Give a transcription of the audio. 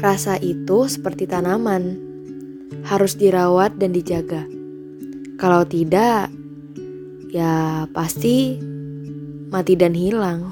Rasa itu seperti tanaman, harus dirawat dan dijaga. Kalau tidak, ya pasti mati dan hilang.